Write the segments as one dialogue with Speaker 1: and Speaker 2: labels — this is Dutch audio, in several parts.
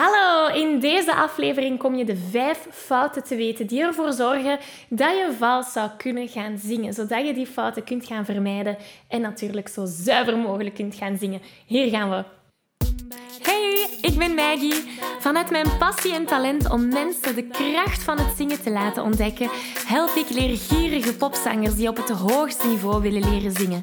Speaker 1: Hallo, in deze aflevering kom je de vijf fouten te weten die ervoor zorgen dat je vals zou kunnen gaan zingen, zodat je die fouten kunt gaan vermijden en natuurlijk zo zuiver mogelijk kunt gaan zingen. Hier gaan we. Hey, ik ben Maggie. Vanuit mijn passie en talent om mensen de kracht van het zingen te laten ontdekken, help ik leergierige popzangers die op het hoogste niveau willen leren zingen.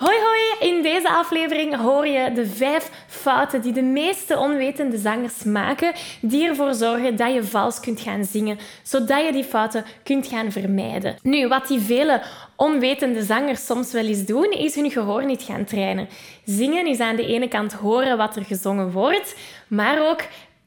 Speaker 1: Hoi hoi, in deze aflevering hoor je de vijf fouten die de meeste onwetende zangers maken, die ervoor zorgen dat je vals kunt gaan zingen, zodat je die fouten kunt gaan vermijden. Nu, wat die vele onwetende zangers soms wel eens doen, is hun gehoor niet gaan trainen. Zingen is aan de ene kant horen wat er gezongen wordt, maar ook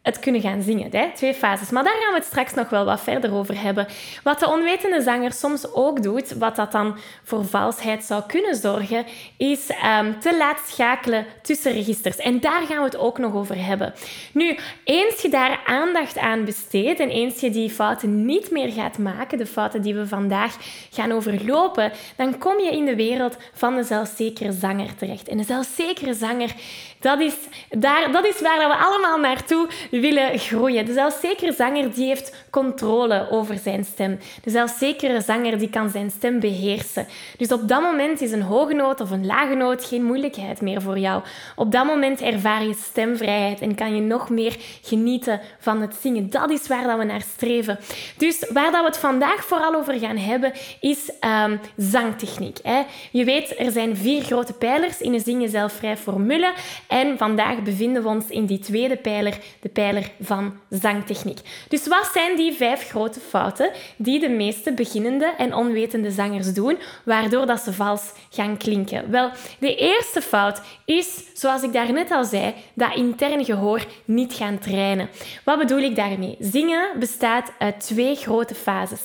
Speaker 1: het kunnen gaan zingen. Hè? Twee fases. Maar daar gaan we het straks nog wel wat verder over hebben. Wat de onwetende zanger soms ook doet, wat dat dan voor valsheid zou kunnen zorgen, is um, te laat schakelen tussen registers. En daar gaan we het ook nog over hebben. Nu, eens je daar aandacht aan besteedt en eens je die fouten niet meer gaat maken, de fouten die we vandaag gaan overlopen, dan kom je in de wereld van de zelfzekere zanger terecht. En de zelfzekere zanger, dat is, daar, dat is waar we allemaal naartoe willen groeien. De zelfzekere zanger die heeft controle over zijn stem. De zelfzekere zanger die kan zijn stem beheersen. Dus op dat moment is een hoge noot of een lage noot geen moeilijkheid meer voor jou. Op dat moment ervaar je stemvrijheid en kan je nog meer genieten van het zingen. Dat is waar dat we naar streven. Dus waar dat we het vandaag vooral over gaan hebben, is um, zangtechniek. Hè. Je weet, er zijn vier grote pijlers in een zingen zelfvrij formule. En vandaag bevinden we ons in die tweede pijler, de pijler van zangtechniek. Dus wat zijn die vijf grote fouten die de meeste beginnende en onwetende zangers doen, waardoor dat ze vals gaan klinken? Wel, de eerste fout is, zoals ik daarnet al zei, dat intern gehoor niet gaan trainen. Wat bedoel ik daarmee? Zingen bestaat uit twee grote fases.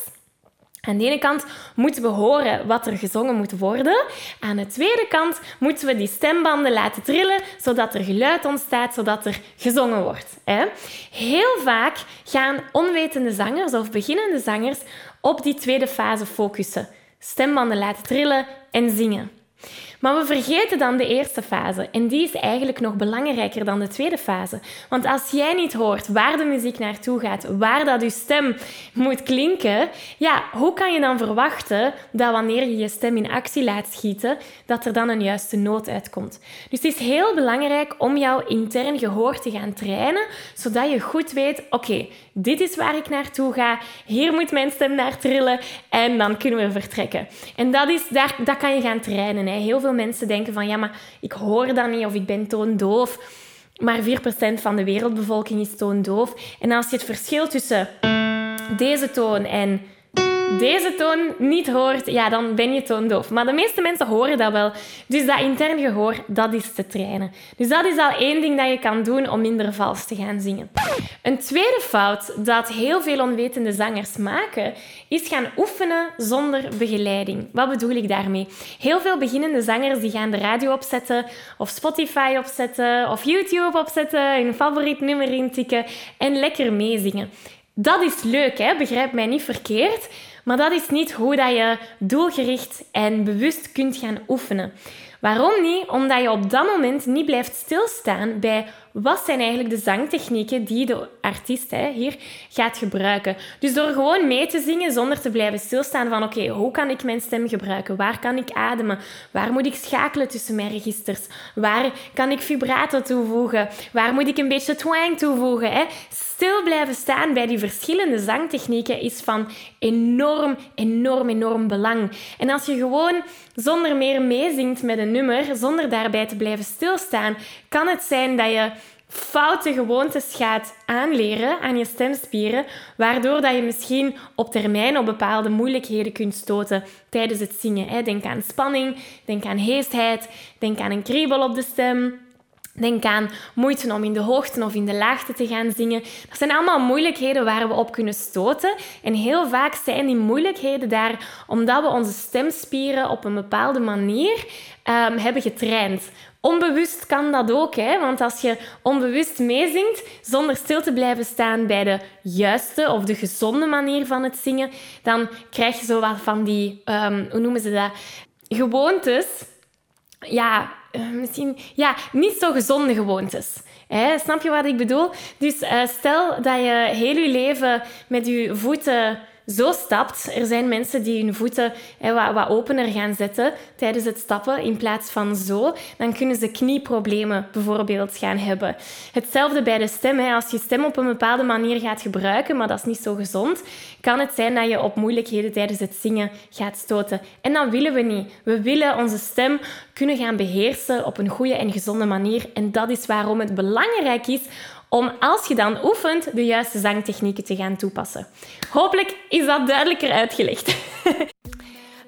Speaker 1: Aan de ene kant moeten we horen wat er gezongen moet worden. Aan de tweede kant moeten we die stembanden laten trillen, zodat er geluid ontstaat, zodat er gezongen wordt. Heel vaak gaan onwetende zangers of beginnende zangers op die tweede fase focussen. Stembanden laten trillen en zingen. Maar we vergeten dan de eerste fase. En die is eigenlijk nog belangrijker dan de tweede fase. Want als jij niet hoort waar de muziek naartoe gaat, waar dat je stem moet klinken, ja, hoe kan je dan verwachten dat wanneer je je stem in actie laat schieten, dat er dan een juiste noot uitkomt? Dus het is heel belangrijk om jouw intern gehoor te gaan trainen, zodat je goed weet, oké, dit is waar ik naartoe ga, hier moet mijn stem naar trillen en dan kunnen we vertrekken. En dat, is, daar, dat kan je gaan trainen. Hè. Heel veel mensen denken van ja, maar ik hoor dat niet of ik ben toondoof. Maar 4% van de wereldbevolking is toondoof. En als je het verschil tussen deze toon en deze toon niet hoort, ja, dan ben je toondoof. Maar de meeste mensen horen dat wel. Dus dat intern gehoor, dat is te trainen. Dus dat is al één ding dat je kan doen om minder vals te gaan zingen. Een tweede fout dat heel veel onwetende zangers maken, is gaan oefenen zonder begeleiding. Wat bedoel ik daarmee? Heel veel beginnende zangers die gaan de radio opzetten, of Spotify opzetten, of YouTube opzetten, hun favoriet nummer intikken en lekker meezingen. Dat is leuk, hè? begrijp mij niet verkeerd. Maar dat is niet hoe dat je doelgericht en bewust kunt gaan oefenen. Waarom niet? Omdat je op dat moment niet blijft stilstaan bij wat zijn eigenlijk de zangtechnieken die de artiest hè, hier gaat gebruiken. Dus door gewoon mee te zingen zonder te blijven stilstaan van oké, hoe kan ik mijn stem gebruiken? Waar kan ik ademen? Waar moet ik schakelen tussen mijn registers? Waar kan ik vibrato toevoegen? Waar moet ik een beetje twang toevoegen? Hè? Stil blijven staan bij die verschillende zangtechnieken is van enorm, enorm, enorm belang. En als je gewoon zonder meer meezingt met een nummer, zonder daarbij te blijven stilstaan, kan het zijn dat je foute gewoontes gaat aanleren aan je stemspieren, waardoor dat je misschien op termijn op bepaalde moeilijkheden kunt stoten tijdens het zingen. Denk aan spanning, denk aan heesheid, denk aan een kriebel op de stem. Denk aan moeite om in de hoogte of in de laagte te gaan zingen. Dat zijn allemaal moeilijkheden waar we op kunnen stoten. En heel vaak zijn die moeilijkheden daar omdat we onze stemspieren op een bepaalde manier um, hebben getraind. Onbewust kan dat ook, hè? want als je onbewust meezingt zonder stil te blijven staan bij de juiste of de gezonde manier van het zingen, dan krijg je zo wat van die, um, hoe noemen ze dat, gewoontes. Ja, uh, misschien ja, niet zo gezonde gewoontes. Hè? Snap je wat ik bedoel? Dus uh, stel dat je heel je leven met je voeten zo stapt. Er zijn mensen die hun voeten hè, wat, wat, opener gaan zetten tijdens het stappen in plaats van zo. Dan kunnen ze knieproblemen bijvoorbeeld gaan hebben. Hetzelfde bij de stem. Als je stem op een bepaalde manier gaat gebruiken, maar dat is niet zo gezond, kan het zijn dat je op moeilijkheden tijdens het zingen gaat stoten. En dat willen we niet. We willen onze stem kunnen gaan beheersen op een goede en gezonde manier. En dat is waarom het belangrijk is om als je dan oefent de juiste zangtechnieken te gaan toepassen. Hopelijk is dat duidelijker uitgelegd.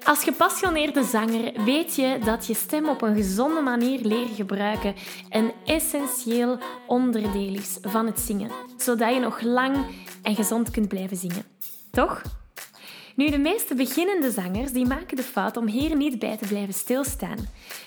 Speaker 1: Als gepassioneerde zanger weet je dat je stem op een gezonde manier leren gebruiken een essentieel onderdeel is van het zingen, zodat je nog lang en gezond kunt blijven zingen. Toch? Nu, de meeste beginnende zangers die maken de fout om hier niet bij te blijven stilstaan.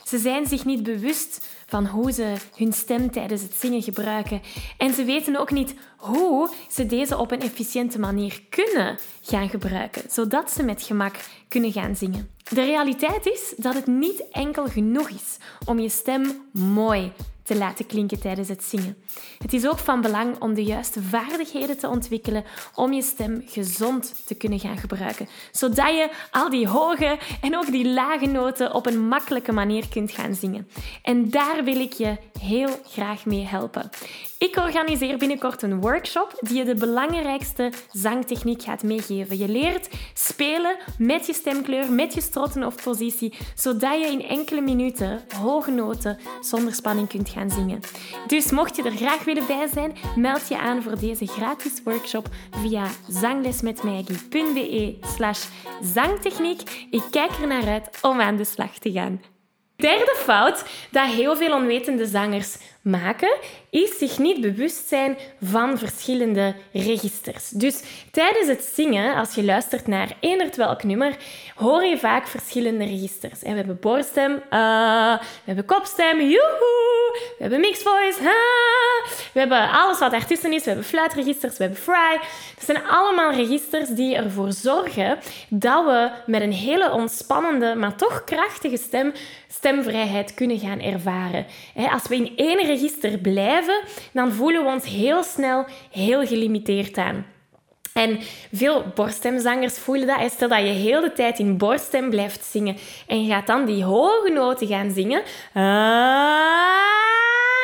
Speaker 1: Ze zijn zich niet bewust van hoe ze hun stem tijdens het zingen gebruiken. En ze weten ook niet hoe ze deze op een efficiënte manier kunnen gaan gebruiken, zodat ze met gemak kunnen gaan zingen. De realiteit is dat het niet enkel genoeg is om je stem mooi te laten klinken tijdens het zingen. Het is ook van belang om de juiste vaardigheden te ontwikkelen om je stem gezond te kunnen gaan gebruiken, zodat je al die hoge en ook die lage noten op een makkelijke manier kunt gaan zingen. En daar wil ik je heel graag mee helpen. Ik organiseer binnenkort een workshop die je de belangrijkste zangtechniek gaat meegeven. Je leert spelen met je stemkleur, met je strotten of positie, zodat je in enkele minuten hoge noten zonder spanning kunt gaan zingen. Dus mocht je er graag willen bij zijn, meld je aan voor deze gratis workshop via zanglesmetmaggie.be slash zangtechniek. Ik kijk er naar uit om aan de slag te gaan. Derde fout dat heel veel onwetende zangers maken, is zich niet bewust zijn van verschillende registers. Dus tijdens het zingen, als je luistert naar eender welk nummer, hoor je vaak verschillende registers. We hebben borststem, uh, we hebben kopstem, joehoe, we hebben mixed voice, we hebben alles wat daartussen is, we hebben fluitregisters, we hebben fry. Dat zijn allemaal registers die ervoor zorgen dat we met een hele ontspannende, maar toch krachtige stem stemvrijheid kunnen gaan ervaren. Als we in één register blijven, dan voelen we ons heel snel heel gelimiteerd aan. En veel borststemzangers voelen dat. Stel dat je heel de tijd in borststem blijft zingen en je gaat dan die hoge noten gaan zingen. Ah,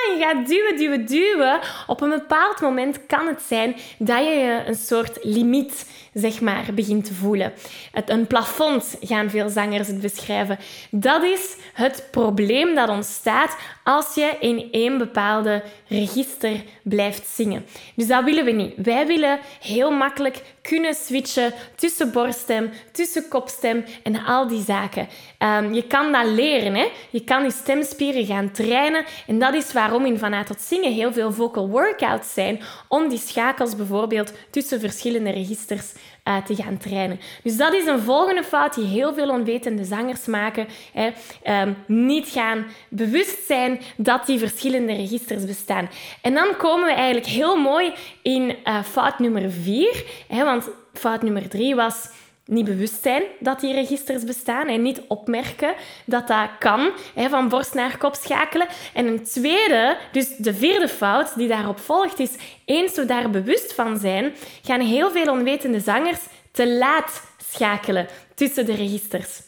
Speaker 1: je gaat duwen, duwen, duwen. Op een bepaald moment kan het zijn dat je een soort limiet zeg maar, begint te voelen. Het, een plafond gaan veel zangers het beschrijven. Dat is het probleem dat ontstaat als je in één bepaalde register blijft zingen. Dus dat willen we niet. Wij willen heel makkelijk kunnen switchen tussen borststem, tussen kopstem en al die zaken. Um, je kan dat leren. Hè? Je kan je stemspieren gaan trainen. En dat is waarom in Vanuit tot Zingen heel veel vocal workouts zijn. Om die schakels bijvoorbeeld tussen verschillende registers uh, te gaan trainen. Dus dat is een volgende fout die heel veel onwetende zangers maken. Hè. Um, niet gaan bewust zijn dat die verschillende registers bestaan. En dan komen we eigenlijk heel mooi in uh, fout nummer vier. Hè, want fout nummer drie was niet bewust zijn dat die registers bestaan en niet opmerken dat dat kan, hè, van borst naar kop schakelen. En een tweede, dus de vierde fout die daarop volgt, is eens we daar bewust van zijn, gaan heel veel onwetende zangers te laat schakelen tussen de registers.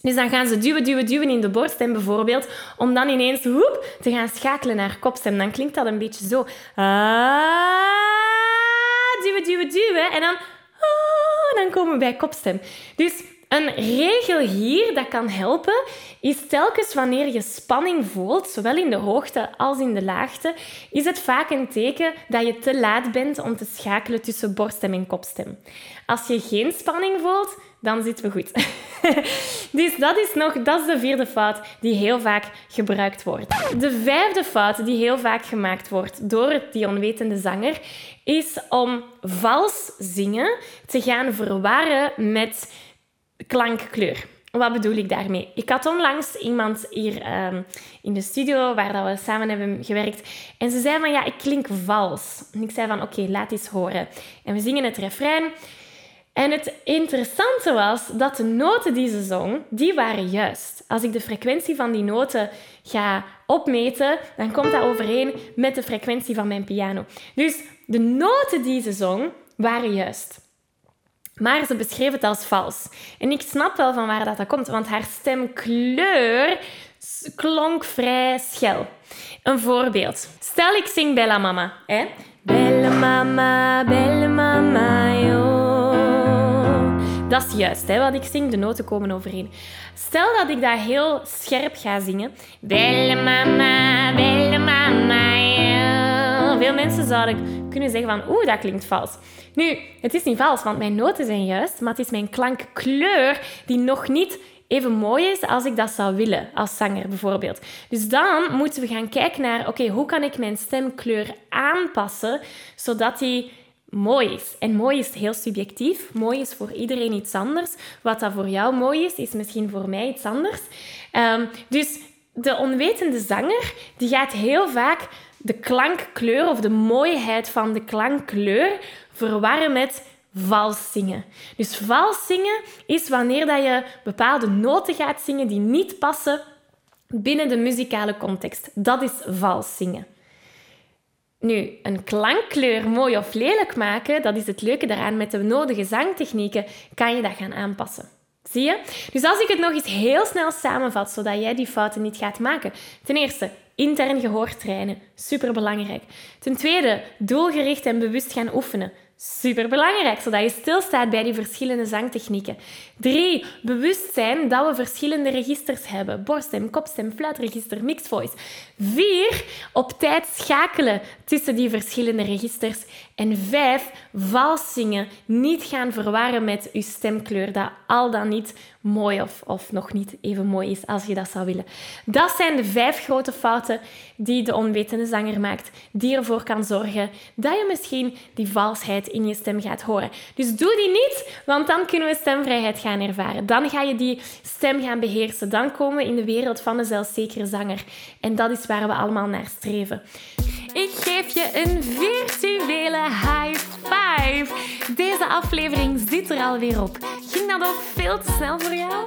Speaker 1: Dus dan gaan ze duwen, duwen, duwen in de borststem bijvoorbeeld, om dan ineens woep, te gaan schakelen naar kopstem. Dan klinkt dat een beetje zo. Ah we en dan, dan komen we bij kopstem. Dus een regel hier dat kan helpen, is telkens wanneer je spanning voelt, zowel in de hoogte als in de laagte, is het vaak een teken dat je te laat bent om te schakelen tussen borststem en kopstem. Als je geen spanning voelt, dan zitten we goed. dus dat is, nog, dat is de vierde fout die heel vaak gebruikt wordt. De vijfde fout die heel vaak gemaakt wordt door die onwetende zanger, is om vals zingen te gaan verwarren met klankkleur. Wat bedoel ik daarmee? Ik had onlangs iemand hier um, in de studio waar dat we samen hebben gewerkt. En ze zei van, ja, ik klink vals. En ik zei van, oké, laat eens horen. En we zingen het refrein. En het interessante was dat de noten die ze zong, die waren juist. Als ik de frequentie van die noten ga opmeten, dan komt dat overeen met de frequentie van mijn piano. Dus de noten die ze zong, waren juist. Maar ze beschreef het als vals. En ik snap wel van waar dat, komt, want haar stemkleur klonk vrij schel. Een voorbeeld. Stel ik zing Bella Mama. Hè? Bella Mama, Bella Mama, yo. Dat is juist hè, wat ik zing. De noten komen overeen. Stel dat ik dat heel scherp ga zingen. Bella Mama, Bella Mama. Veel mensen zouden kunnen zeggen van oeh, dat klinkt vals. Nu, het is niet vals, want mijn noten zijn juist, maar het is mijn klankkleur die nog niet even mooi is als ik dat zou willen, als zanger bijvoorbeeld. Dus dan moeten we gaan kijken naar, oké, hoe kan ik mijn stemkleur aanpassen, zodat die mooi is. En mooi is heel subjectief. Mooi is voor iedereen iets anders. Wat dat voor jou mooi is, is misschien voor mij iets anders. Um, dus de onwetende zanger, die gaat heel vaak de klankkleur of de mooiheid van de klankkleur verwarren met vals zingen. Dus vals zingen is wanneer dat je bepaalde noten gaat zingen die niet passen binnen de muzikale context. Dat is vals zingen. Nu, een klankkleur mooi of lelijk maken, dat is het leuke daaraan. Met de nodige zangtechnieken kan je dat gaan aanpassen. Zie je? Dus als ik het nog eens heel snel samenvat, zodat jij die fouten niet gaat maken. Ten eerste, intern gehoor trainen. Super belangrijk. Ten tweede, doelgericht en bewust gaan oefenen. Super belangrijk, zodat je stilstaat bij die verschillende zangtechnieken. Drie, bewust zijn dat we verschillende registers hebben: borststem, kopstem, fluitregister, mixed voice. Vier, op tijd schakelen tussen die verschillende registers. En vijf, vals zingen. Niet gaan verwarren met je stemkleur, dat al dan niet mooi of, of nog niet even mooi is als je dat zou willen. Dat zijn de vijf grote fouten die de onwetende zanger maakt, die ervoor kan zorgen dat je misschien die valsheid in je stem gaat horen. Dus doe die niet, want dan kunnen we stemvrijheid gaan ervaren. Dan ga je die stem gaan beheersen. Dan komen we in de wereld van de zelfzekere zanger. En dat is waar we allemaal naar streven. Ik geef je een virtuele high five. Deze aflevering zit er alweer op. Ging dat ook veel te snel voor jou?